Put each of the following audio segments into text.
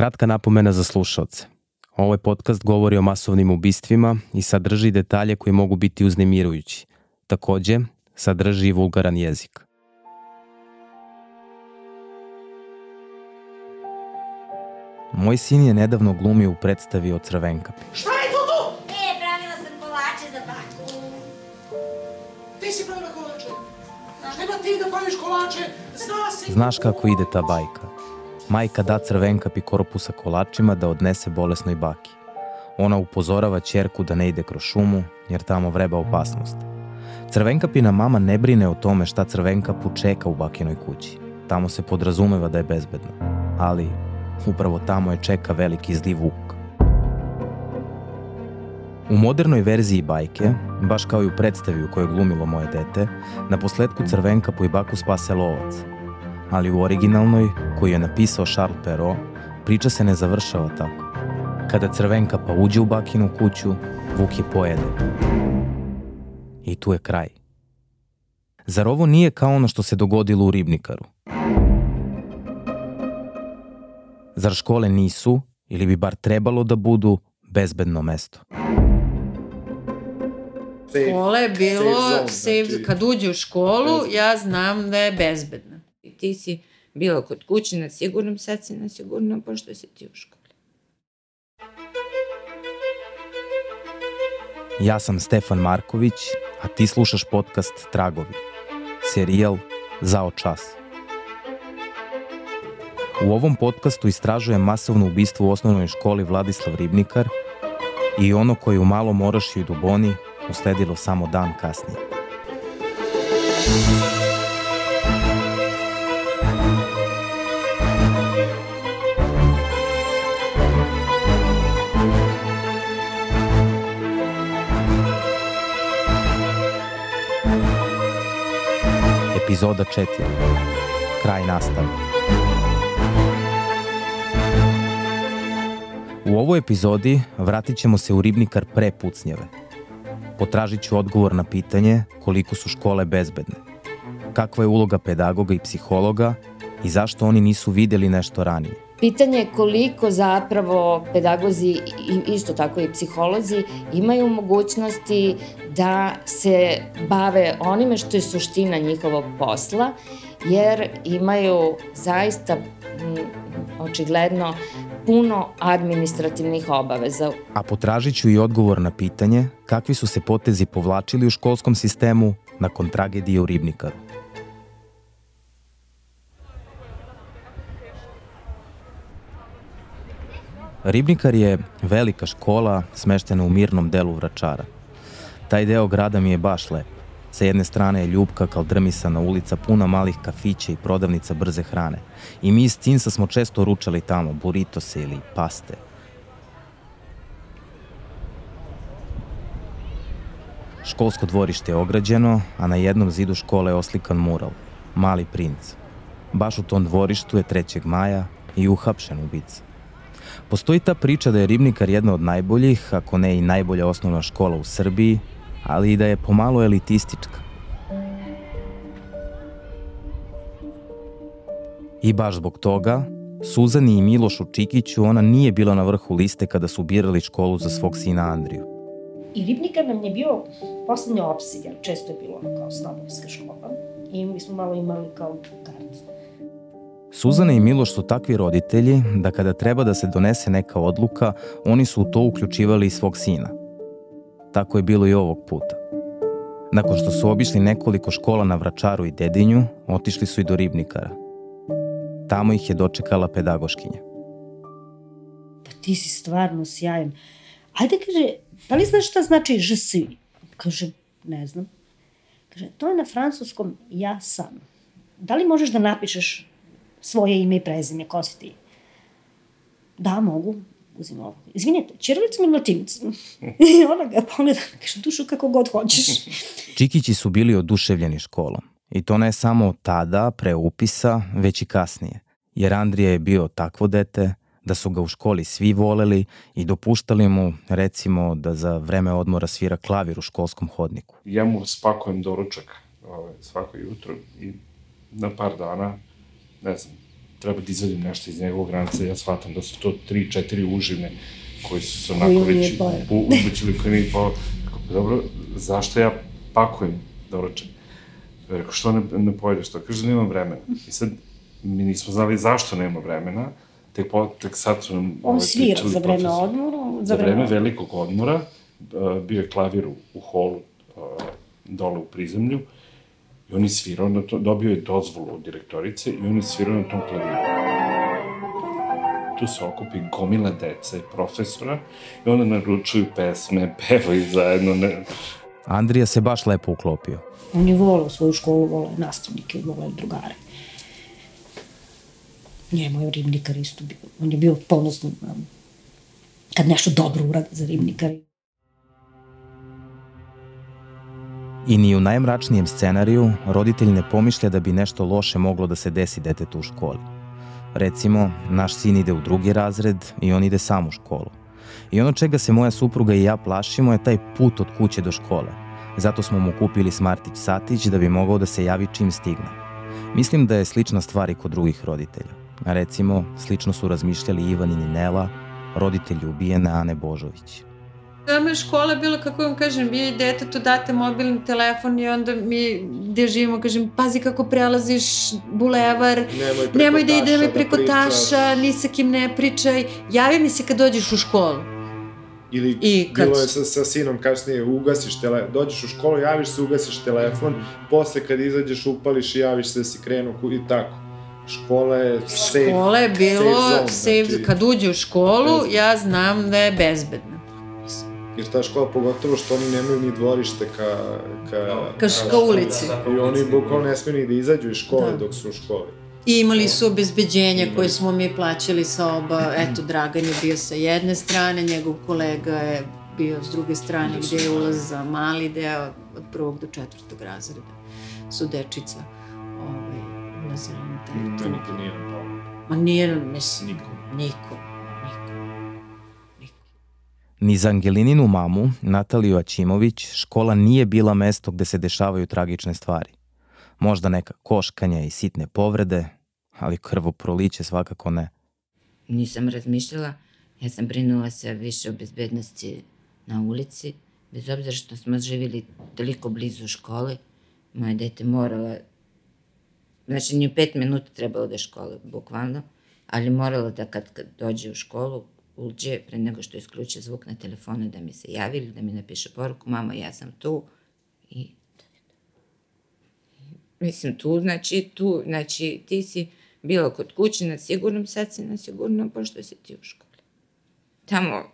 Kratka napomena za slušalce. Ovaj podcast govori o masovnim ubistvima i sadrži detalje koji mogu biti uznemirujući. Takođe, sadrži i vulgaran jezik. Moj sin je nedavno glumio u predstavi o Crvenkapi. Šta je to tu? E, pravila sam kolače za baku. Ti si pravila kolače. Treba ti da praviš kolače. Zna. Znaš kako ide ta bajka? Majka da Crvenkapi korpusa kolačima da odnese bolesnoj baki. Ona upozorava čerku da ne ide kroz šumu, jer tamo vreba opasnost. Crvenkapina mama ne brine o tome šta Crvenkapu čeka u bakinoj kući. Tamo se podrazumeva da je bezbedno. Ali upravo tamo je čeka veliki zli vuk. U modernoj verziji bajke, baš kao i u predstavi u kojoj glumilo moje dete, na posledku Crvenkapu i baku spase lovac. Ali u originalnoj, koju je napisao Charles Perrault, priča se ne završava tako. Kada Crvenkapa uđe u bakinu kuću, vuk je pojede. I tu je kraj. Zar ovo nije kao ono što se dogodilo u Ribnikaru? Zar škole nisu, ili bi bar trebalo da budu, bezbedno mesto? Škola je bilo safe zone, znači- kad uđe u školu, ja znam da je bezbedna. Ti si bila kod kuće na sigurnom, sad si na sigurnom, pošto si ti u školi. Ja sam Stefan Marković, a ti slušaš podcast Tragovi. Serijal Zao čas. U ovom podcastu istražujem masovno ubistvo u osnovnoj školi Vladislav Ribnikar i ono koje u Malom Orašju i Duboni usledilo samo dan kasnije. Epizoda 4. Kraj nastave. U ovoj epizodi vratit ćemo se u ribnikar pre pucnjeve. Potražit ću odgovor na pitanje koliko su škole bezbedne, kakva je uloga pedagoga i psihologa i zašto oni nisu videli nešto ranije. Pitanje je koliko zapravo pedagozi i isto tako i psiholozi imaju mogućnosti da se bave onime što je suština njihovog posla, jer imaju zaista m, očigledno puno administrativnih obaveza. A potražit ću i odgovor na pitanje kakvi su se potezi povlačili u školskom sistemu nakon tragedije u Ribnikaru. Ribnikar je velika škola smeštena u mirnom delu Vračara. Taj deo grada mi je baš lep. Sa jedne strane je ljubka kaldrmisana ulica puna malih kafića i prodavnica brze hrane. I mi iz Cinsa smo često ručali tamo, buritose ili paste. Školsko dvorište je ograđeno, a na jednom zidu škole je oslikan mural, Mali princ. Baš u tom dvorištu je 3. maja i uhapšen ubica. Postoji ta priča da je Ribnikar jedna od najboljih, ako ne i najbolja osnovna škola u Srbiji, ali i da je pomalo elitistička. I baš zbog toga, Suzani i Milošu Čikiću ona nije bila na vrhu liste kada su birali školu za svog sina Andriju. I Ribnikar nam je bio poslednja jer često je bilo ono kao snobovska škola. I mi smo malo imali kao kartu. Suzana i Miloš su takvi roditelji da kada treba da se donese neka odluka, oni su u to uključivali i svog sina. Tako je bilo i ovog puta. Nakon što su obišli nekoliko škola na Vračaru i Dedinju, otišli su i do Ribnikara. Tamo ih je dočekala pedagoškinja. Pa ti si stvarno sjajan. Ajde, kaže, da li znaš šta znači je? Kaže, ne znam. Kaže, to je na francuskom ja sam. Da li možeš da napišeš svoje ime i prezime, ko si ti? Da, mogu. Uzim ovo. Izvinite, čirilicu ili latinicu? I ona ga pogleda, kaže, dušu kako god hoćeš. Čikići su bili oduševljeni školom. I to ne samo tada, pre upisa, već i kasnije. Jer Andrija je bio takvo dete da su ga u školi svi voleli i dopuštali mu, recimo, da za vreme odmora svira klavir u školskom hodniku. Ja mu spakujem doručak ovaj, svako jutro i na par dana, ne znam, treba da izadim nešto iz njegovog ranca, ja shvatam da su to tri, četiri užine koji su se onako već pojeo. u- ubačili koji nije pao. Rekao, pa dobro, zašto ja pakujem doručak? Rekao, što ne, ne pojedeš to? Kaže, nemam vremena. I sad, mi nismo znali zašto nema vremena, tek, po, tek sad su nam... On ovaj, svira za vreme profesor. odmora. Za vreme velikog odmora bio je klavir u, u holu dole u prizemlju i on je svirao, na to, dobio je dozvolu od direktorice i on je svirao na tom klaviru. Tu se okupi gomila dece, profesora i onda naručuju pesme, pevaju zajedno. Ne, Andrija se baš lepo uklopio. On je volao svoju školu, volao nastavnike, volao drugare. Njemu je ribnikar isto bio. On je bio ponosan um, kad nešto dobro uradi za ribnikar. I ni u najmračnijem scenariju roditelj ne pomišlja da bi nešto loše moglo da se desi detetu u školi. Recimo, naš sin ide u drugi razred i on ide sam u školu. I ono čega se moja supruga i ja plašimo je taj put od kuće do škole. Zato smo mu kupili smartić satić da bi mogao da se javi čim stigne. Mislim da je slična stvar i kod drugih roditelja. Recimo, slično su razmišljali Ivan i Ninela, roditelji ubijene Ane Božović. Nama je škola bila, kako vam kažem, vi detetu date mobilni telefon i onda mi gde živimo, kažem, pazi kako prelaziš bulevar, Nemoj preko nemoj da taša idemo preko pričaš. taša, ni sa kim ne pričaj, javi mi se kad dođeš u školu. Ili I kad- bilo je sa, sa sinom kasnije, ugasiš tele, dođeš u školu, javiš se, ugasiš telefon, posle kad izađeš upališ i javiš se da si krenuo i tako. Škola je safe, Škola je bilo safe zone, safe, znači, kad uđe u školu, ja znam da je bezbedna. Jer ta škola, pogotovo što oni nemaju ni dvorište ka... Ka, Ka, ka ulici. I oni bukvalno ne smiju ni da izađu iz škole Da. dok su u školi. I imali su obezbeđenja koje smo mi plaćali sa oba, eto, Dragan je bio sa jedne strane, njegov kolega je bio s druge strane gde je ulaz za mali deo od prvog do četvrtog razreda su dečica ovaj, ulazili na To nije pao. Ma nije, mislim, Nikom. niko, niko, niko. Ni za Angelininu mamu, Nataliju Aćimović, škola nije bila mesto gde se dešavaju tragične stvari. Možda neka koškanja i sitne povrede, ali krvoproliće svakako ne. Nisam razmišljala, ja sam brinula se više o bezbednosti na ulici, bez obzira što smo živjeli toliko blizu škole, moje dete morala, znači nije pet minuta trebalo do škole, bukvalno, ali morala da kad, kad dođe u školu, uđe pre nego što isključi zvuk na telefonu da mi se javi ili da mi napiše poruku, mama ja sam tu i Mislim, tu, znači, tu, znači, ti si bila kod kuće na sigurnom, sad si na sigurnom, pošto si ti u školi. Tamo,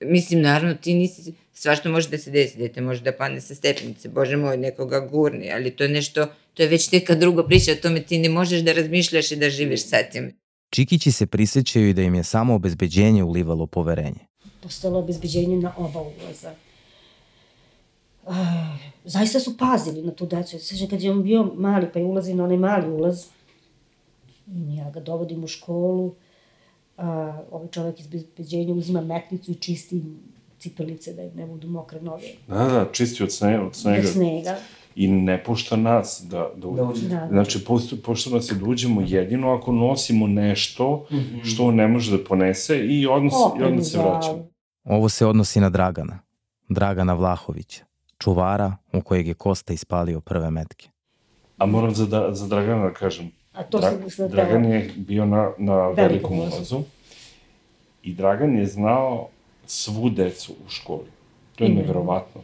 mislim, naravno, ti nisi, svašta može da se desi, dete može da padne sa stepenice, bože moj, nekoga gurne, ali to je nešto, to je već neka druga priča, o tome ti ne možeš da razmišljaš i da živiš sa tim. Čikići se prisjećaju i da im je samo obezbeđenje ulivalo poverenje. Postojalo obezbeđenje na oba ulaza. Uh, zaista su pazili na tu decu. Sveže kad je on bio mali, pa je ulazi na onaj mali ulaz, ja ga dovodim u školu, a, ovaj čovjek iz bezbeđenja uzima metnicu i čisti cipelice da im ne budu mokre noge Da, da, čisti od snega, od snega. od snega. I ne pušta nas da, da, da Da. Da. Znači, pušta, pušta nas je da uđemo jedino ako nosimo nešto što on ne može da ponese i odnos, i Opremu onda se za- vraćamo. Ovo se odnosi na Dragana, Dragana Vlahovića, čuvara u kojeg je Kosta ispalio prve metke. A moram za, da, za Dragana da kažem, A to Dra, sam sad Dragan je bio na, na Velikom ulazu. i Dragan je znao svu decu u školi. To je Mhm. neverovatno.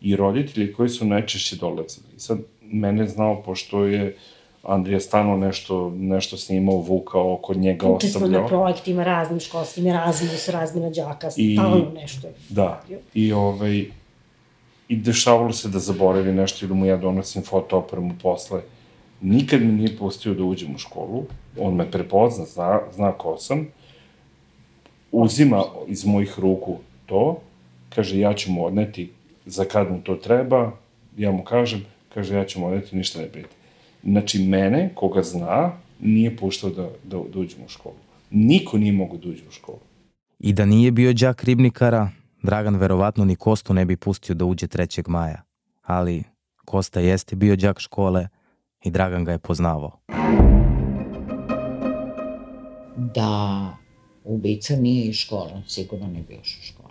I roditelji koji su najčešće dolazili. I sad, mene je znao, pošto je Andrija stano nešto, nešto snimao, vukao, oko njega Učili smo na ostavljao. projektima raznim školskim, Erasmus, razmina đaka, stalno nešto. je. Da, i ovaj, i dešavalo se da zaboravi nešto ili mu ja donosim fotoopremu posle. Nikad me nije pustio da uđem u školu, on me prepozna, zna, zna ko sam, uzima iz mojih ruku to, kaže ja ću mu odneti za kad mu to treba, ja mu kažem, kaže ja ću mu odneti, ništa ne brite. Znači, mene, koga zna, nije puštao da, da, da uđem u školu. Niko nije mogao da uđe u školu. I da nije bio đak ribnikara, Dragan verovatno ni Kostu ne bi pustio da uđe 3. maja. Ali Kosta jeste bio đak škole i Dragan ga je poznavao. da ubica nije iz škole, sigurno ne bi još u školu.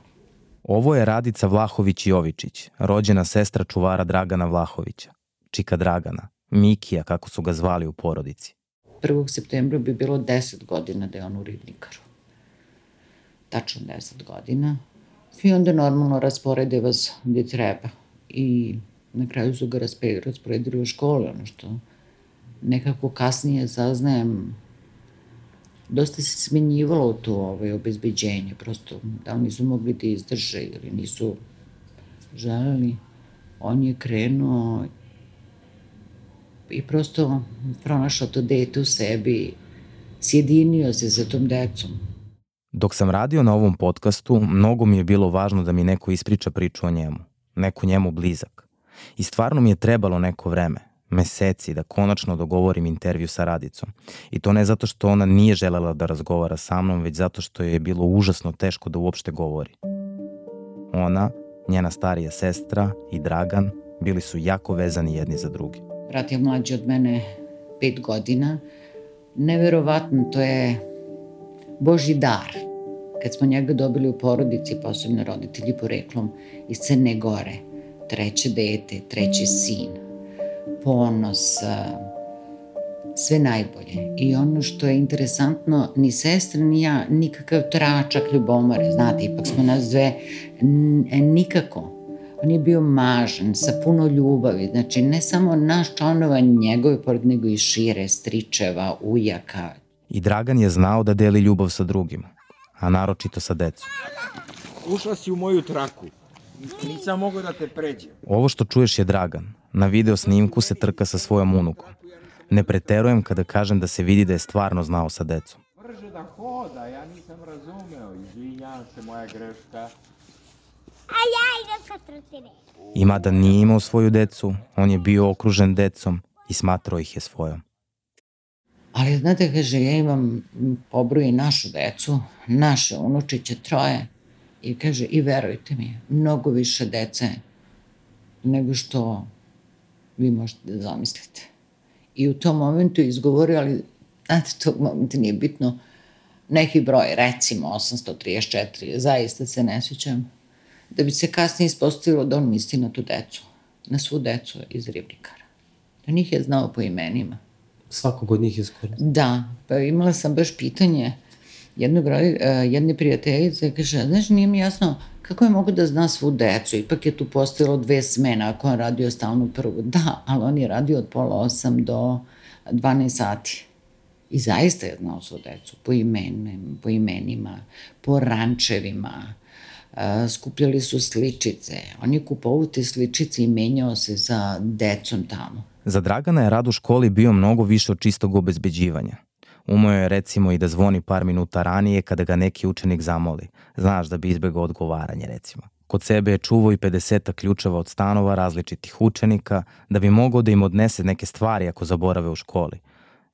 Ovo je Radica Vlahović Jovičić, rođena sestra čuvara Dragana Vlahovića, čika Dragana, Mikija kako su ga zvali u porodici. 1. septembra bi bilo 10 godina da je on u Ribnikaru. Tačno 10 godina. I onda normalno rasporede vas gde treba. I na kraju su ga rasporedili u škole, ono što nekako kasnije saznajem dosta se smenjivalo to ovaj, obezbeđenje, prosto da li nisu mogli da izdrže ili nisu želeli. On je krenuo i prosto pronašao to dete u sebi, sjedinio se sa tom decom. Dok sam radio na ovom podcastu, mnogo mi je bilo važno da mi neko ispriča priču o njemu, neko njemu blizak. I stvarno mi je trebalo neko vreme, meseci, da konačno dogovorim intervju sa Radicom. I to ne zato što ona nije želela da razgovara sa mnom, već zato što je bilo užasno teško da uopšte govori. Ona, njena starija sestra i Dragan bili su jako vezani jedni za drugi. Brat je mlađi od mene pet godina. Neverovatno, to je Boži dar. Kad smo njega dobili u porodici, posebno roditelji poreklom iz Crne Gore, treće dete, treći sin, ponos, sve najbolje. I ono što je interesantno, ni sestra, ni ja, nikakav tračak ljubomore, znate, ipak smo nas dve, nikako On je bio mažan, sa puno ljubavi, znači ne samo naš članova njegove pored, nego i šire, stričeva, ujaka. I Dragan je znao da deli ljubav sa drugima, a naročito sa decom. Ušla si u moju traku. Nisam mogao da te pređem. Ovo što čuješ je Dragan. Na video snimku se trka sa svojom unukom. Ne preterujem kada kažem da se vidi da je stvarno znao sa decom. Brže da hoda, ja nisam razumeo. Izvinjam se, moja greška. A ja idem sa trotine. I mada nije imao svoju decu, on je bio okružen decom i smatrao ih je svojom. Ali znate, kaže, ja imam pobroji našu decu, naše unučiće troje. I kaže, i verujte mi, mnogo više dece nego što vi možete da zamislite. I u tom momentu izgovorio, ali znate, tog momenta nije bitno, neki broj, recimo 834, zaista se ne sjećam, da bi se kasnije ispostavilo da on misli na tu decu, na svu decu iz Ribnikara. Da njih je znao po imenima. Svakog od njih je skoro. Da, pa imala sam baš pitanje jednog, uh, jedne prijateljice, kaže, znaš, nije mi jasno kako je mogo da zna svu decu, ipak je tu postojalo dve smene, ako on radio stalno prvu. Da, ali on je radio od pola osam do 12 sati. I zaista je znao svu decu, po, imenima, po imenima, po rančevima, skupljali su sličice. On je kupovao te sličice i menjao se sa decom tamo. Za Dragana je rad u školi bio mnogo više od čistog obezbeđivanja. Umeo je recimo i da zvoni par minuta ranije kada ga neki učenik zamoli. Znaš da bi izbegao odgovaranje recimo. Kod sebe je čuvao i 50 ključeva od stanova različitih učenika da bi mogao da im odnese neke stvari ako zaborave u školi.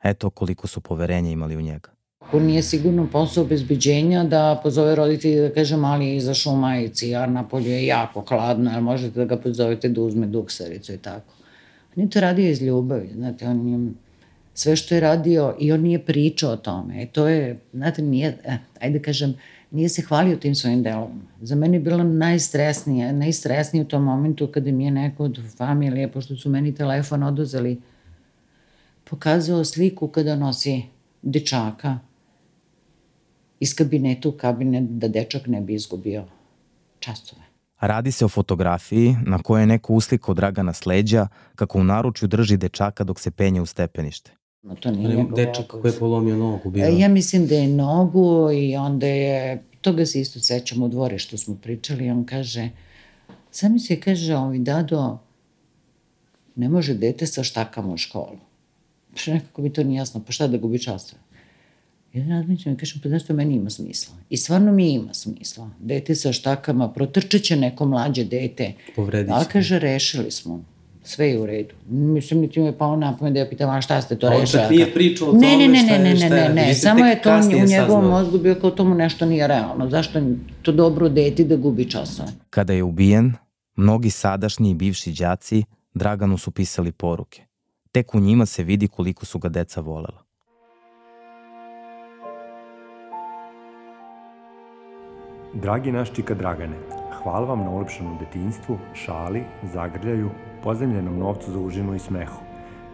Eto koliko su poverenja imali u njega. Ako nije sigurno posao obezbeđenja da pozove roditelji da kaže mali je izašao u majici, a napolje je jako hladno, ali možete da ga pozovete da uzme duksaricu i tako. On je to radio iz ljubavi, znate, on je sve što je radio i on nije pričao o tome. E to je, znate, nije, eh, ajde kažem, nije se hvalio tim svojim delom. Za mene je bilo najstresnije, najstresnije u tom momentu kada mi je neko od familije, pošto su meni telefon oduzeli, pokazao sliku kada nosi dečaka iz kabineta u kabinet da dečak ne bi izgubio časove. Radi se o fotografiji na kojoj je neko uslikao Dragana Sleđa kako u naručju drži dečaka dok se penje u stepenište. No, to nije njegov Dečak koji je polomio nogu bio. Ja mislim da je nogu i onda je, toga se isto sećam u dvore što smo pričali, on kaže, sami se kaže, ovi dado, ne može dete sa štakama u školu. Pa nekako mi to nije jasno, pa šta da gubi časove? Ja razmišljam i kažem, pa znaš to meni ima smisla. I stvarno mi ima smisla. Dete sa štakama, protrčeće neko mlađe dete. Povredit A će. kaže, rešili smo. Sve je u redu. Mislim, niti mi je palo na pamet da ja pitam, a šta ste to A on rešili? čak nije pričao o ne, tome ne, ne, šta je- ne, ne, šta je, ne, ne, ste samo je to u njegovom mozgu bio kao tomu nešto nije realno. Zašto je to dobro dete da gubi časove? Kada je ubijen, mnogi sadašnji i bivši đaci Draganu su pisali poruke. Tek u njima se vidi koliko su ga deca volela. Dragi naš Čika Dragane, hvala vam na ulepšanom detinjstvu, šali, zagrljaju, pozemljenom novcu za užinu i smehu.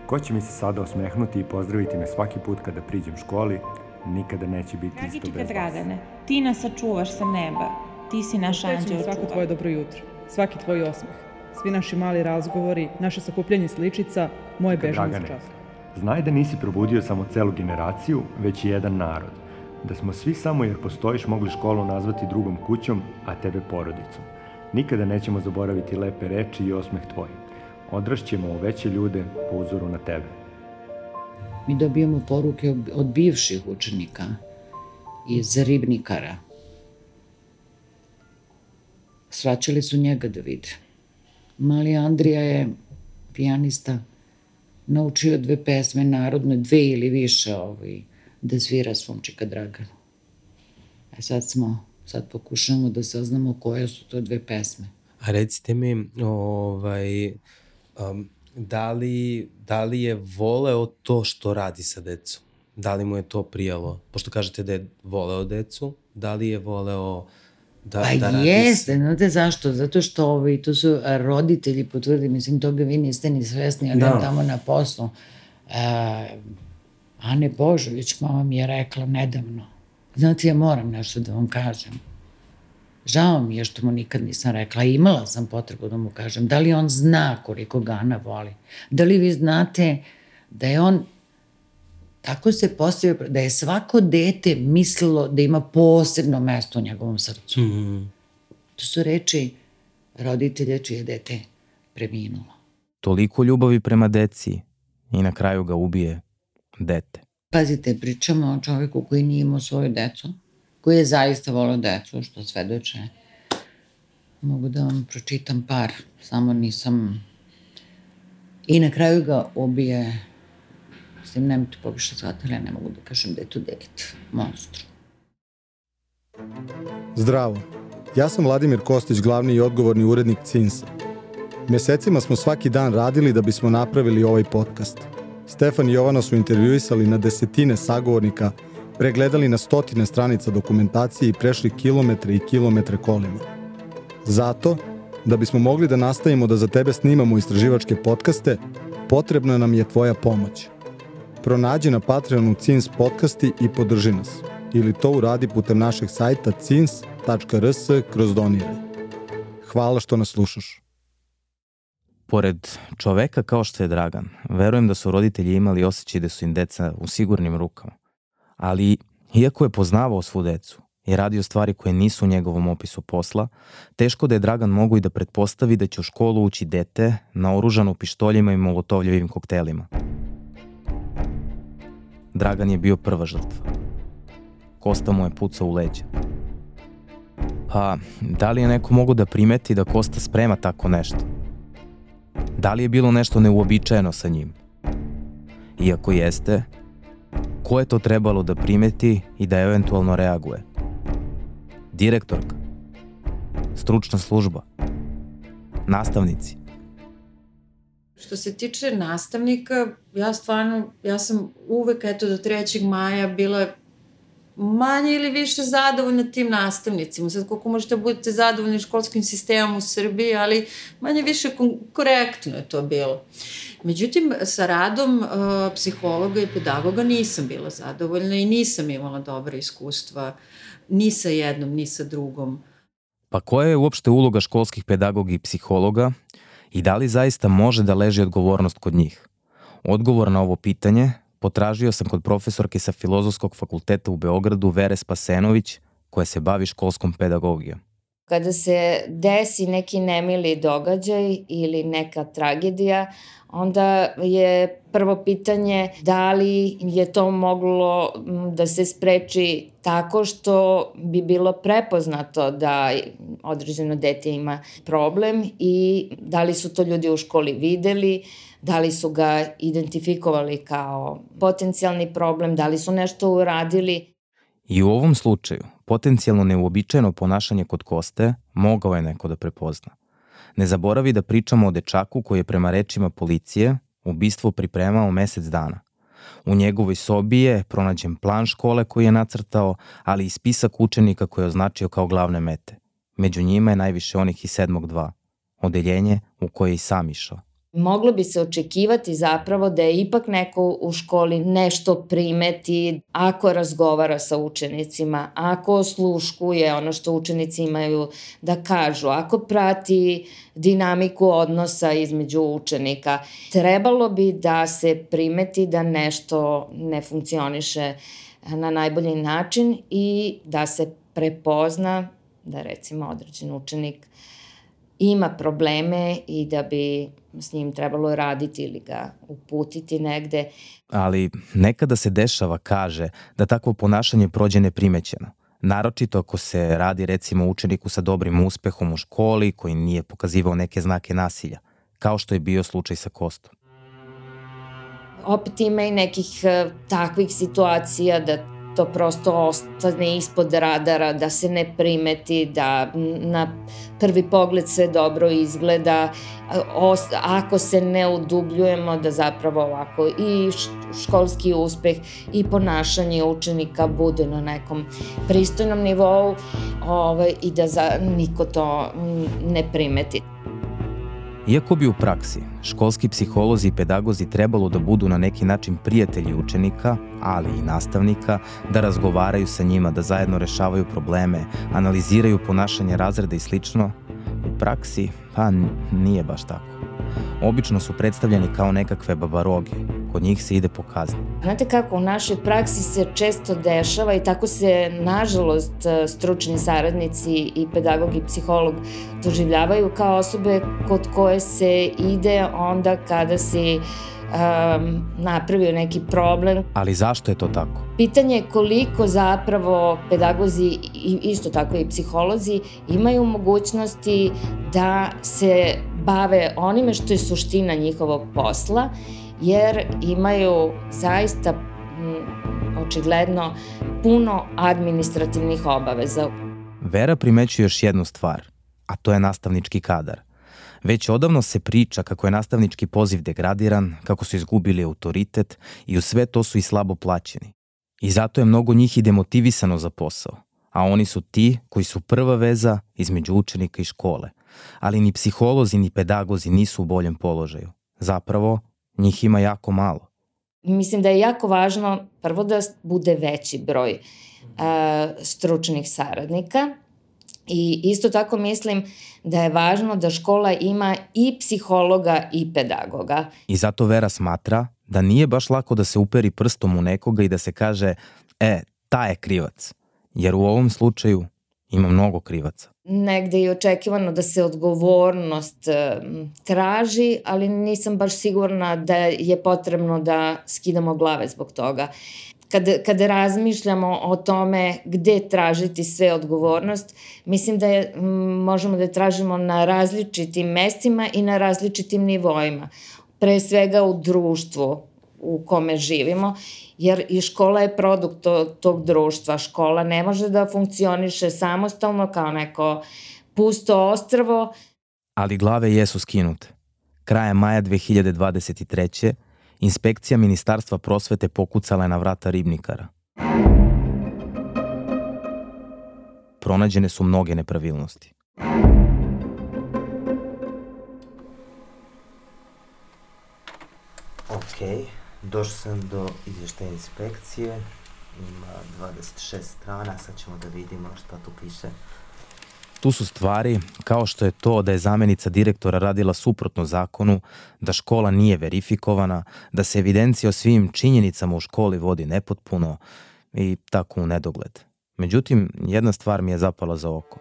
Ko će mi se sada osmehnuti i pozdraviti me svaki put kada priđem školi, nikada neće biti Dragi isto Čika bez vas. Dragane, ti nas sačuvaš sa neba. Ti si naš anđeo svako čuvar. tvoje dobro jutro, svaki tvoj osmeh, svi naši mali razgovori, naše sakupljanje sličica, moje bežanje iz časa. Znaj da nisi probudio samo celu generaciju, već i jedan narod. Da smo svi samo jer postojiš mogli školu nazvati drugom kućom, a tebe porodicom. Nikada nećemo zaboraviti lepe reči i osmeh tvoj. Odrašćemo u veće ljude po uzoru na tebe. Mi dobijamo poruke od- bivših učenika iz ribnikara. Svraćali su njega da vide. Mali Andrija je pijanista, naučio dve pesme narodne, dve ili više ovaj, da svira svom čika Draganu. E sad smo, sad pokušamo da saznamo koje su to dve pesme. A recite mi, ovaj, um, da, li, da li je voleo to što radi sa decom? Da li mu je to prijalo? Pošto kažete da je voleo decu, da li je voleo da, pa da radi jeste, znate zašto? Zato što ovaj, to su roditelji potvrdi, mislim, toga vi niste ni svesni, ali Da. tamo na poslu. E, Ane Božović, mama mi je rekla nedavno, znate, ja moram nešto da vam kažem. Žao mi je što mu nikad nisam rekla, imala sam potrebu da mu kažem, da li on zna koliko ga Ana voli? Da li vi znate da je on tako se postavio, da je svako dete mislilo da ima posebno mesto u njegovom srcu. Mm. To su reči roditelja čije dete preminulo. Toliko ljubavi prema deci i na kraju ga ubije dete. Pazite, pričamo o čoveku koji nije imao svoju decu, koji je zaista volio decu, što svedoče. Mogu da vam pročitam par, samo nisam... I na kraju ga ubije, s tim nemojte pobiše shvatili, ja ne mogu da kažem da je to dete, monstru. Zdravo, ja sam Vladimir Kostić, glavni i odgovorni urednik CINSA. Mesecima smo svaki dan radili da bismo napravili ovaj podcast. Stefan i Jovana su intervjuisali na desetine sagovornika, pregledali na stotine stranica dokumentacije i prešli kilometre i kilometre kolima. Zato, da bismo mogli da nastavimo da za tebe snimamo istraživačke podcaste, potrebna nam je tvoja pomoć. Pronađi na Patreonu CINS podcasti i podrži nas. Ili to uradi putem našeg sajta cins.rs kroz doniraj. Hvala što nas slušaš. Pored čoveka kao što je Dragan, verujem da su roditelji imali osjećaj da su im deca u sigurnim rukama. Ali, iako je poznavao svu decu i radio stvari koje nisu u njegovom opisu posla, teško da je Dragan mogu i da pretpostavi da će u školu ući dete naoružano pištoljima i molotovljevim koktelima. Dragan je bio prva žrtva. Kosta mu je pucao u leđa. Pa, da li je neko mogu da primeti da Kosta sprema tako nešto? Da li je bilo nešto neuobičajeno sa njim? Iako jeste, ko je to trebalo da primeti i da eventualno reaguje? Direktorka? Stručna služba? Nastavnici? Što se tiče nastavnika, ja stvarno, ja sam uvek, eto, do 3. maja bila manje ili više zadovoljna tim nastavnicima. Sad koliko možete da budete zadovoljni školskim sistemom u Srbiji, ali manje više korektno je to bilo. Međutim, sa radom uh, psihologa i pedagoga nisam bila zadovoljna i nisam imala dobra iskustva ni sa jednom, ni sa drugom. Pa koja je uopšte uloga školskih pedagoga i psihologa i da li zaista može da leži odgovornost kod njih? Odgovor na ovo pitanje potražio sam kod profesorke sa Filozofskog fakulteta u Beogradu Vere Spasenović, koja se bavi školskom pedagogijom. Kada se desi neki nemili događaj ili neka tragedija, onda je prvo pitanje da li je to moglo da se spreči tako što bi bilo prepoznato da određeno dete ima problem i da li su to ljudi u školi videli, da li su ga identifikovali kao potencijalni problem, da li su nešto uradili. I u ovom slučaju, potencijalno neuobičajeno ponašanje kod Koste mogao je neko da prepozna. Ne zaboravi da pričamo o dečaku koji je prema rečima policije ubistvo pripremao mesec dana. U njegovoj sobi je pronađen plan škole koji je nacrtao, ali i spisak učenika koje je označio kao glavne mete. Među njima je najviše onih iz 7.2, odeljenje u koje je i sam išao. Moglo bi se očekivati zapravo da je ipak neko u školi nešto primeti ako razgovara sa učenicima, ako osluškuje ono što učenici imaju da kažu, ako prati dinamiku odnosa između učenika. Trebalo bi da se primeti da nešto ne funkcioniše na najbolji način i da se prepozna da recimo određen učenik ima probleme i da bi s njim trebalo raditi ili ga uputiti negde. Ali nekada se dešava, kaže, da takvo ponašanje prođe neprimećeno. Naročito ako se radi recimo učeniku sa dobrim uspehom u školi koji nije pokazivao neke znake nasilja, kao što je bio slučaj sa Kostom. Opet ima i nekih uh, takvih situacija da to prosto ostane ispod radara, da se ne primeti, da na prvi pogled sve dobro izgleda, ako se ne udubljujemo da zapravo ovako i školski uspeh i ponašanje učenika bude na nekom pristojnom nivou ovaj, i da za, niko to ne primeti. Iako bi u praksi školski psiholozi i pedagozi trebalo da budu na neki način prijatelji učenika, ali i nastavnika, da razgovaraju sa njima, da zajedno rešavaju probleme, analiziraju ponašanje razreda i slično, u praksi pa nije baš tako. Obično su predstavljeni kao nekakve babaroge, kod njih se ide po kazni. Znate kako, u našoj praksi se često dešava i tako se, nažalost, stručni saradnici i pedagog i psiholog doživljavaju kao osobe kod koje se ide onda kada si um, napravio neki problem. Ali zašto je to tako? Pitanje je koliko zapravo pedagozi i isto tako i psiholozi imaju mogućnosti da se bave onime što je suština njihovog posla, jer imaju zaista očigledno puno administrativnih obaveza. Vera primećuje još jednu stvar, a to je nastavnički kadar. Već odavno se priča kako je nastavnički poziv degradiran, kako su izgubili autoritet i u sve to su i slabo plaćeni. I zato je mnogo njih i demotivisano za posao, a oni su ti koji su prva veza između učenika i škole. Ali ni psiholozi ni pedagozi nisu u boljem položaju. Zapravo, njih ima jako malo. Mislim da je jako važno prvo da bude veći broj uh, stručnih saradnika i isto tako mislim da je važno da škola ima i psihologa i pedagoga. I zato Vera smatra da nije baš lako da se uperi prstom u nekoga i da se kaže, e, ta je krivac. Jer u ovom slučaju ima mnogo krivaca. Negde je očekivano da se odgovornost traži, ali nisam baš sigurna da je potrebno da skidamo glave zbog toga. Kada, kada razmišljamo o tome gde tražiti sve odgovornost, mislim da je, možemo da je tražimo na različitim mestima i na različitim nivoima. Pre svega u društvu u kome živimo jer i škola je produkt to, tog društva. Škola ne može da funkcioniše samostalno kao neko pusto ostrvo. Ali glave jesu skinute. Krajem maja 2023. inspekcija Ministarstva prosvete pokucala je na vrata ribnikara. Pronađene su mnoge nepravilnosti. Okay. Došao sam do izvještaja inspekcije, ima 26 strana, sad ćemo da vidimo šta tu piše. Tu su stvari kao što je to da je zamenica direktora radila suprotno zakonu, da škola nije verifikovana, da se evidencija o svim činjenicama u školi vodi nepotpuno i tako u nedogled. Međutim, jedna stvar mi je zapala za oko.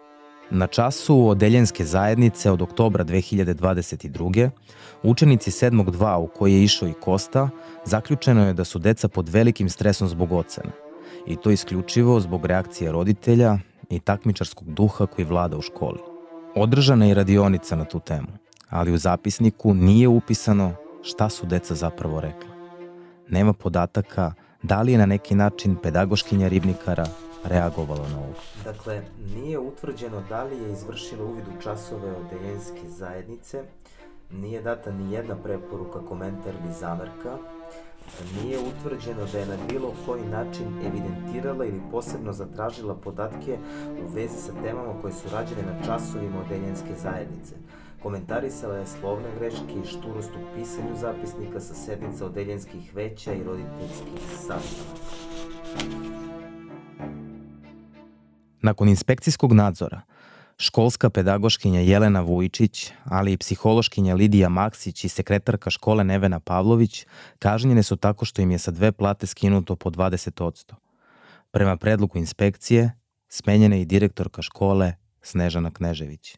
Na času odeljenske zajednice od oktobra 2022. učenici 7.2 u koji je išao i Kosta, zaključeno je da su deca pod velikim stresom zbog ocena. I to isključivo zbog reakcije roditelja i takmičarskog duha koji vlada u školi. Održana je radionica na tu temu, ali u zapisniku nije upisano šta su deca zapravo rekla. Nema podataka da li je na neki način pedagoškinja ribnikara reagovalo na ovo? Dakle, nije utvrđeno da li je izvršilo uvid u časove odeljenske zajednice, nije data ni jedna preporuka, komentar ili zamerka, Nije utvrđeno da je na bilo koji način evidentirala ili posebno zatražila podatke u vezi sa temama koje su rađene na časovima odeljenske zajednice. Komentarisala je slovne greške i šturost u pisanju zapisnika sa sednica odeljenskih veća i roditeljskih sastanaka. Nakon inspekcijskog nadzora, školska pedagoškinja Jelena Vujičić, ali i psihološkinja Lidija Maksić i sekretarka škole Nevena Pavlović kažnjene su tako što im je sa dve plate skinuto po 20%. Prema predlogu inspekcije, smenjena je i direktorka škole Snežana Knežević.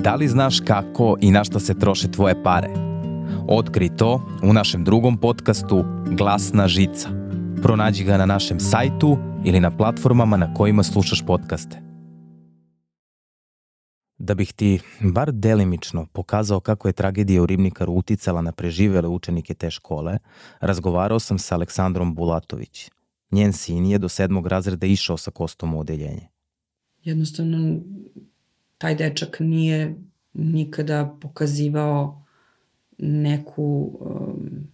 Da li znaš kako i na šta se troše tvoje pare? Otkri to u našem drugom podcastu Glasna žica. Pronađi ga na našem sajtu ili na platformama na kojima slušaš podcaste. Da bih ti bar delimično pokazao kako je tragedija u Ribnikaru uticala na preživele učenike te škole, razgovarao sam sa Aleksandrom Bulatović. Njen sin je do sedmog razreda išao sa kostom u odeljenje. Jednostavno, taj dečak nije nikada pokazivao neku um,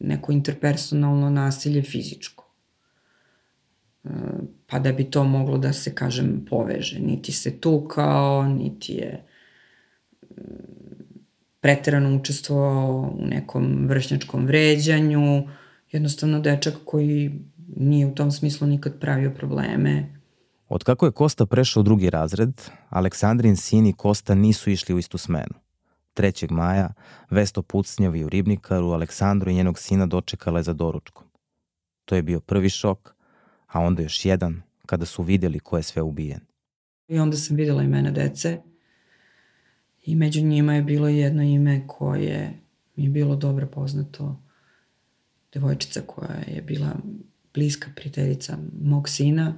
neko interpersonalno nasilje fizičko. Pa da bi to moglo da se, kažem, poveže. Niti se tukao, niti je um, preterano učestvovao u nekom vršnjačkom vređanju. Jednostavno dečak koji nije u tom smislu nikad pravio probleme, Od kako je Kosta prešao u drugi razred, Aleksandrin sin i Kosta nisu išli u istu smenu. 3. maja Vesto Pucnjavi u Ribnikaru Aleksandru i njenog sina dočekala je za doručkom. To je bio prvi šok, a onda još jedan kada su videli ko je sve ubijen. I onda sam videla imena dece i među njima je bilo jedno ime koje mi je bilo dobro poznato. Devojčica koja je bila bliska prijateljica mog sina,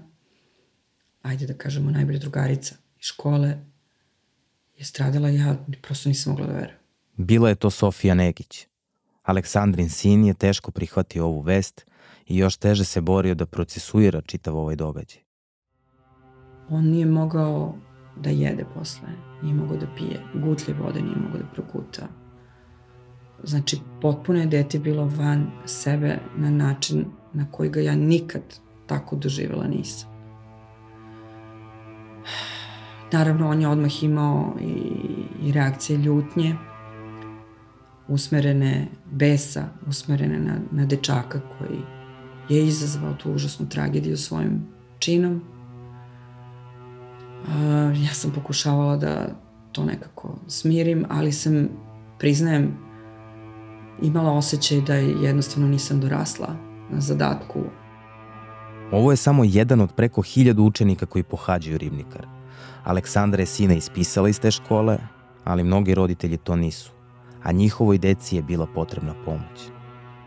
ajde da kažemo najbolja drugarica iz škole, je stradala ja prosto nisam mogla da verujem. Bila je to Sofija Negić. Aleksandrin sin je teško prihvatio ovu vest i još teže se borio da procesuira čitav ovaj događaj. On nije mogao da jede posle, nije mogao da pije, gutlje vode nije mogao da prokuta. Znači, potpuno je dete bilo van sebe na način na koji ga ja nikad tako doživjela nisam. Naravno, on je odmah imao i, i reakcije ljutnje, usmerene besa, usmerene na, na dečaka koji je izazvao tu užasnu tragediju svojim činom. Uh, ja sam pokušavala da to nekako smirim, ali sam, priznajem, imala osjećaj da jednostavno nisam dorasla na zadatku. Ovo je samo jedan od preko hiljadu učenika koji pohađaju Ribnikar. Aleksandra je sina ispisala iz te škole, ali mnogi roditelji to nisu, a njihovoj deci je bila potrebna pomoć.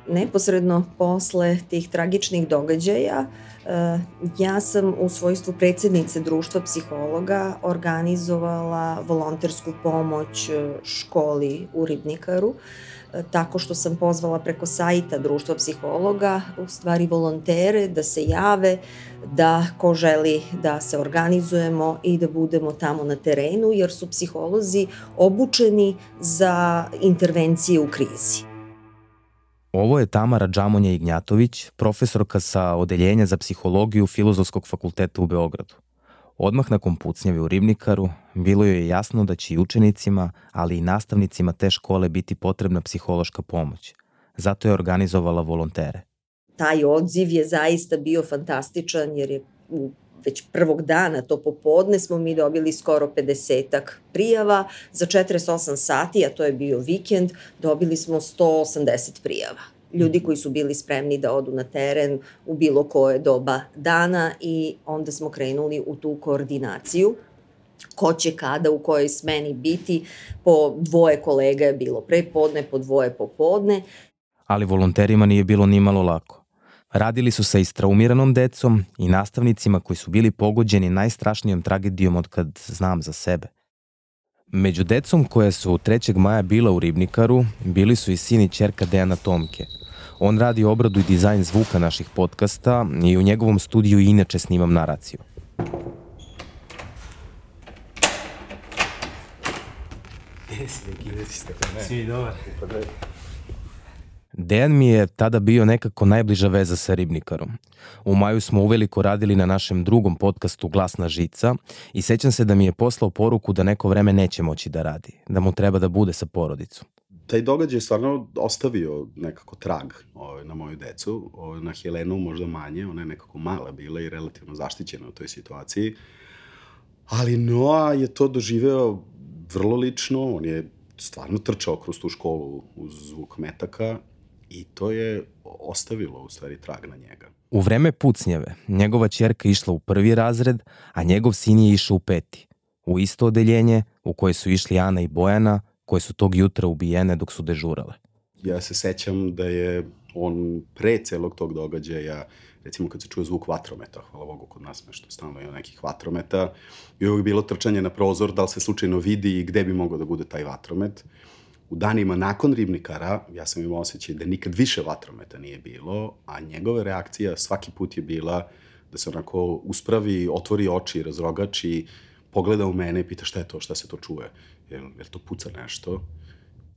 Neposredno posle tih tragičnih događaja, eh, ja sam u svojstvu predsednice društva psihologa organizovala volontersku pomoć eh, školi u Ribnikaru tako što sam pozvala preko sajta Društva psihologa, u stvari volontere da se jave, da ko želi da se organizujemo i da budemo tamo na terenu, jer su psiholozi obučeni za intervencije u krizi. Ovo je Tamara Džamonja Ignjatović, profesorka sa Odeljenja za psihologiju Filozofskog fakulteta u Beogradu. Odmah nakon pucnjave u Ribnikaru, bilo joj je jasno da će i učenicima, ali i nastavnicima te škole biti potrebna psihološka pomoć. Zato je organizovala volontere. Taj odziv je zaista bio fantastičan jer je u već prvog dana, to popodne, smo mi dobili skoro 50 prijava. Za 48 sati, a to je bio vikend, dobili smo 180 prijava ljudi koji su bili spremni da odu na teren u bilo koje doba dana i onda smo krenuli u tu koordinaciju ko će kada u kojoj smeni biti. Po dvoje kolega je bilo prepodne, po dvoje popodne. Ali volonterima nije bilo ni malo lako. Radili su sa istraumiranom decom i nastavnicima koji su bili pogođeni najstrašnijom tragedijom od kad znam za sebe. Među decom koje su 3. maja bila u Ribnikaru bili su i sin i čerka Dejana Tomke. On radi obradu i dizajn zvuka naših podcasta i u njegovom studiju inače snimam naraciju. Gde si neki, gde si ste? Si dobar. Pa gledaj. Dejan mi je tada bio nekako najbliža veza sa Ribnikarom. U maju smo uveliko radili na našem drugom podcastu Glasna žica i sećam se da mi je poslao poruku da neko vreme neće moći da radi, da mu treba da bude sa porodicom. Taj događaj je stvarno ostavio nekako trag ovaj, na moju decu, ovaj, na Helenu možda manje, ona je nekako mala bila i relativno zaštićena u toj situaciji, ali Noa je to doživeo vrlo lično, on je stvarno trčao kroz tu školu uz zvuk metaka i to je ostavilo u stvari trag na njega. U vreme pucnjeve, njegova čerka išla u prvi razred, a njegov sin je išao u peti. U isto odeljenje u koje su išli Ana i Bojana, koje su tog jutra ubijene dok su dežurale. Ja se sećam da je on pre celog tog događaja, recimo kad se čuje zvuk vatrometa, hvala Bogu kod nas nešto stalno ima nekih vatrometa, i uvijek bilo trčanje na prozor, da li se slučajno vidi i gde bi mogao da bude taj vatromet. U danima nakon Ribnikara, ja sam imao osjećaj da nikad više vatrometa nije bilo, a njegova reakcija svaki put je bila da se onako uspravi, otvori oči, razrogači, pogleda u mene i pita šta je to, šta se to čuje, jel, jel to puca nešto?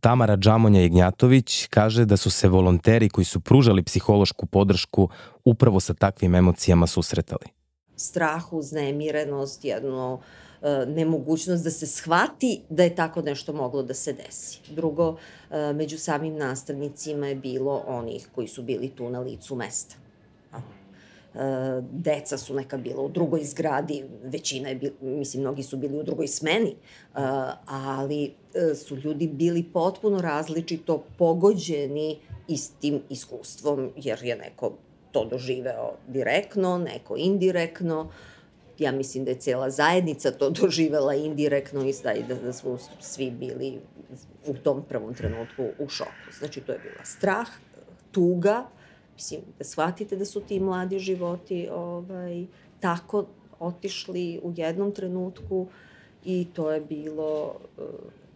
Tamara Džamonja Ignjatović kaže da su se volonteri koji su pružali psihološku podršku upravo sa takvim emocijama susretali. Strah, uznemirenost, jedno e, nemogućnost da se shvati da je tako nešto moglo da se desi. Drugo, e, među samim nastavnicima je bilo onih koji su bili tu na licu mesta. E, deca su neka bila u drugoj zgradi, većina je, bil, mislim, mnogi su bili u drugoj smeni, ali su ljudi bili potpuno različito pogođeni istim iskustvom, jer je neko to doživeo direktno, neko indirektno, ja mislim da je cela zajednica to doživela indirektno i da, da smo svi bili u tom prvom trenutku u šoku. Znači, to je bila strah, tuga, Mislim, da shvatite da su ti mladi životi ovaj, tako otišli u jednom trenutku i to je bilo uh,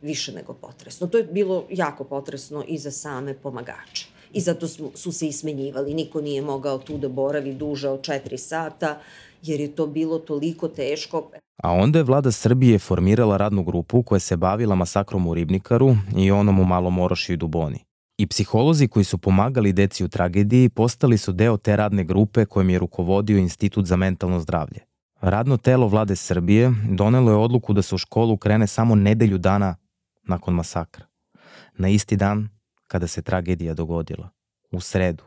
više nego potresno. To je bilo jako potresno i za same pomagače. I zato su, su se ismenjivali. Niko nije mogao tu da boravi duže od četiri sata, jer je to bilo toliko teško. A onda je vlada Srbije formirala radnu grupu koja se bavila masakrom u Ribnikaru i onom u Malom Orošiju i Duboni. I psiholozi koji su pomagali deci u tragediji postali su deo te radne grupe kojim je rukovodio Institut za mentalno zdravlje. Radno telo vlade Srbije donelo je odluku da se u školu krene samo nedelju dana nakon masakra. Na isti dan kada se tragedija dogodila. U sredu.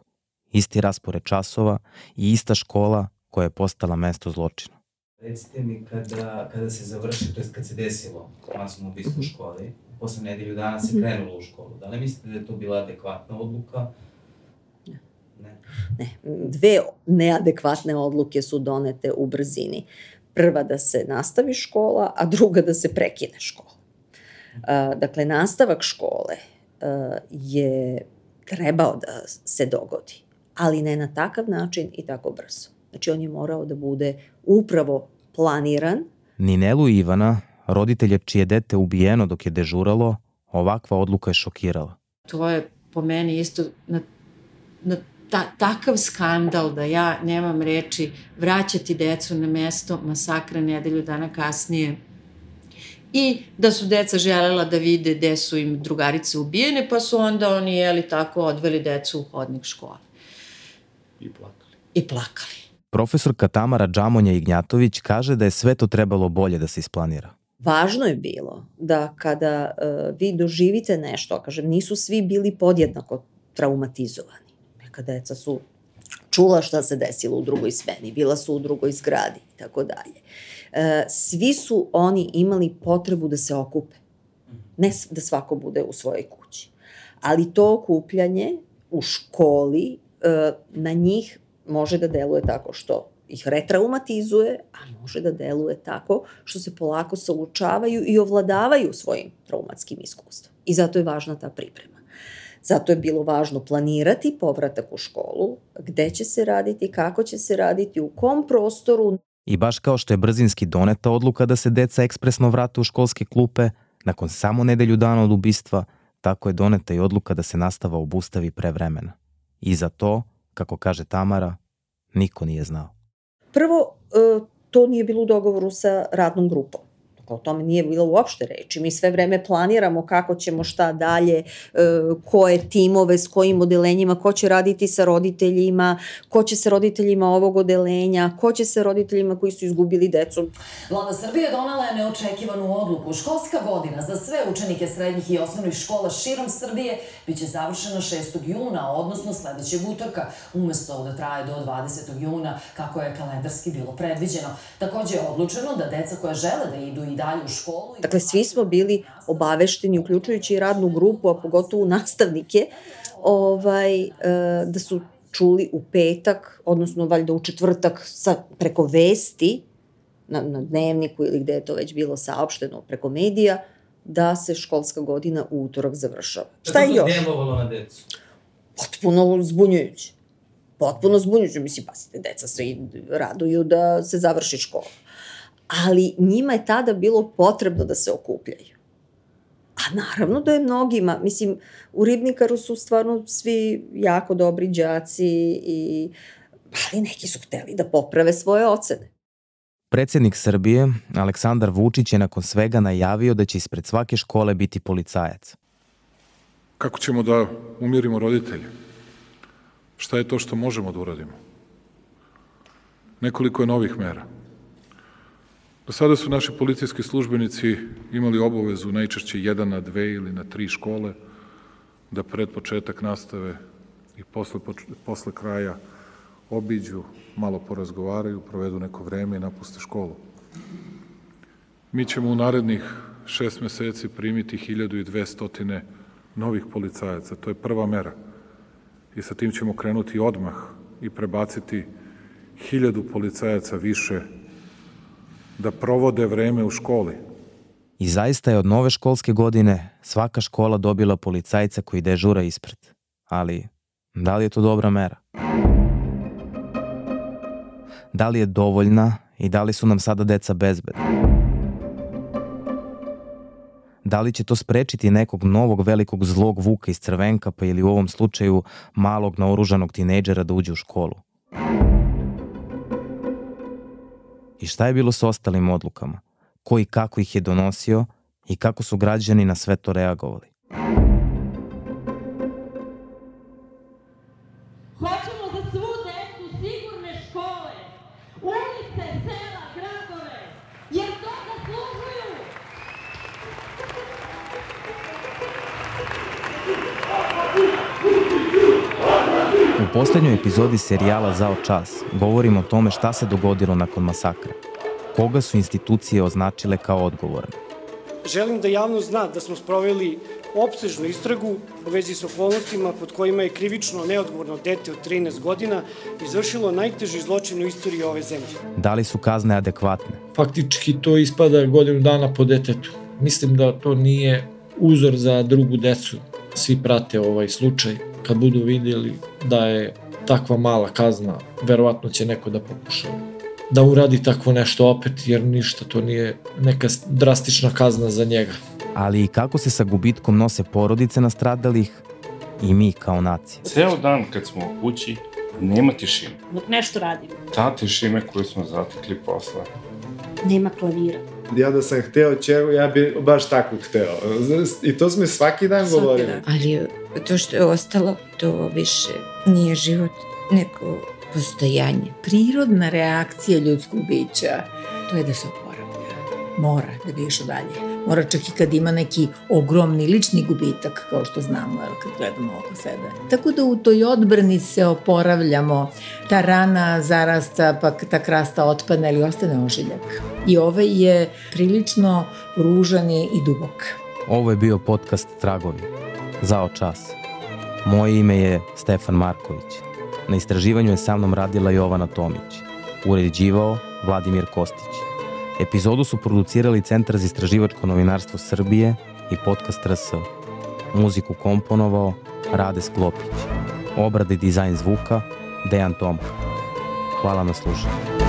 Isti raspored časova i ista škola koja je postala mesto zločina. Recite mi kada, kada se završi, to je kad se desilo masno ubistvo u školi, posle nedelju dana se mhm. krenulo u školu. Da li mislite da je to bila adekvatna odluka? Ne. Ne. ne. Dve neadekvatne odluke su donete u brzini. Prva da se nastavi škola, a druga da se prekine škola. Uh, dakle, nastavak škole je trebao da se dogodi, ali ne na takav način i tako brzo. Znači, on je morao da bude upravo planiran. Ninelu i Ivana roditelje čije dete ubijeno dok je dežuralo, ovakva odluka je šokirala. To je po meni isto na, na ta, takav skandal da ja nemam reči vraćati decu na mesto masakra nedelju dana kasnije i da su deca želela da vide gde su im drugarice ubijene, pa su onda oni, jeli tako, odveli decu u hodnik škole. I plakali. I plakali. Profesorka Tamara Džamonja Ignjatović kaže da je sve to trebalo bolje da se isplanira. Važno je bilo da kada uh, vi doživite nešto, kažem, nisu svi bili podjednako traumatizovani. Neka deca su čula šta se desilo u drugoj smeni, bila su u drugoj zgradi i tako dalje. E, svi su oni imali potrebu da se okupe. Ne da svako bude u svojoj kući. Ali to okupljanje u školi e, na njih može da deluje tako što ih retraumatizuje, a može da deluje tako što se polako saučavaju i ovladavaju svojim traumatskim iskustvom. I zato je važna ta priprema. Zato je bilo važno planirati povratak u školu, gde će se raditi, kako će se raditi, u kom prostoru. I baš kao što je brzinski doneta odluka da se deca ekspresno vrate u školske klupe, nakon samo nedelju dana od ubistva, tako je doneta i odluka da se nastava obustavi pre vremena. I za to, kako kaže Tamara, niko nije znao. Prvo, e, to nije bilo u dogovoru sa radnom grupom. O tome nije bilo uopšte reči. Mi sve vreme planiramo kako ćemo šta dalje, e, koje timove, s kojim odelenjima, ko će raditi sa roditeljima, ko će sa roditeljima ovog odelenja, ko će sa roditeljima koji su izgubili decu. Vlada Srbije donala je neočekivanu odluku. Školska godina za sve učenike srednjih i osnovnih škola širom Srbije biće završena 6. juna, odnosno sledećeg utorka, umesto da traje do 20. juna, kako je kalendarski bilo predviđeno. Takođe je odlučeno da deca koja žele da idu i dalje u školu... Dakle, svi smo bili obavešteni, uključujući i radnu grupu, a pogotovo nastavnike, ovaj, e, da su čuli u petak, odnosno valjda u četvrtak sa, preko vesti, na, na dnevniku ili gde je to već bilo saopšteno preko medija, da se školska godina u utorak završava. Šta je još? Delovalo na decu. Potpuno zbunjujuće. Potpuno zbunjujuće. Mislim, pasite, deca se i raduju da se završi škola. Ali njima je tada bilo potrebno da se okupljaju. A naravno da je mnogima, mislim, u Ribnikaru su stvarno svi jako dobri đaci i ali neki su hteli da poprave svoje ocene. Predsednik Srbije, Aleksandar Vučić, je nakon svega najavio da će ispred svake škole biti policajac. Kako ćemo da umirimo roditelje? Šta je to što možemo da uradimo? Nekoliko je novih mera. Do sada su naši policijski službenici imali obavezu najčešće jedan na dve ili na tri škole da pred početak nastave i posle, posle kraja obiđu, malo porazgovaraju, provedu neko vreme i napuste školu. Mi ćemo u narednih šest meseci primiti 1200 novih policajaca. To je prva mera. I sa tim ćemo krenuti odmah i prebaciti hiljadu policajaca više da provode vreme u školi. I zaista je od nove školske godine svaka škola dobila policajca koji dežura ispred. Ali, da li je to dobra mera? Da li je dovoljna i da li su nam sada deca bezbedna? Da li će to sprečiti nekog novog velikog zlog vuka iz crvenkapa ili u ovom slučaju malog naoružanog tinejdžera da uđe u školu? I šta je bilo sa ostalim odlukama? Ko i kako ih je donosio i kako su građani na sve to reagovali? Epizodi serijala Zao čas govorimo o tome šta se dogodilo nakon masakra. Koga su institucije označile kao odgovorne? Želim da javnost zna da smo sproveli opsežnu istragu u vezi s okolnostima pod kojima je krivično neodgovorno dete od 13 godina izvršilo najteži zločin u istoriji ove zemlje. Da li su kazne adekvatne? Faktički to ispada godinu dana po detetu. Mislim da to nije uzor za drugu decu. Svi prate ovaj slučaj. Kad budu vidjeli da je takva mala kazna, verovatno će neko da pokuša da uradi takvo nešto opet, jer ništa to nije neka drastična kazna za njega. Ali i kako se sa gubitkom nose porodice nastradalih i mi kao nacija? Ceo dan kad smo u kući, nema tišine. Dok nešto radimo. Ta tišina koju smo zatekli posle. Nema klavira. Ja da sam hteo čeru, ja bi baš tako hteo. I to smo svaki dan svaki govorili. Dan. Ali to što je ostalo, to više nije život, nego postojanje. Prirodna reakcija ljudskog bića, to je da se oporavlja. Mora da bi išao dalje. Mora čak i kad ima neki ogromni lični gubitak, kao što znamo, jel, kad gledamo oko sebe. Tako da u toj odbrani se oporavljamo. Ta rana zarasta, pa ta krasta otpadne ili ostane ožiljak. I ovaj je prilično ružan i dubok. Ovo je bio podcast Tragovi. Zao čas. Moje ime je Stefan Marković. Na istraživanju je sa mnom radila Jovana Tomić. Uređivao Vladimir Kostić. Epizodu su producirali Centar za istraživačko novinarstvo Srbije i podcast RS. Muziku komponovao Rade Sklopić. Obrade i dizajn zvuka Dejan Tomka. Hvala na slušanju.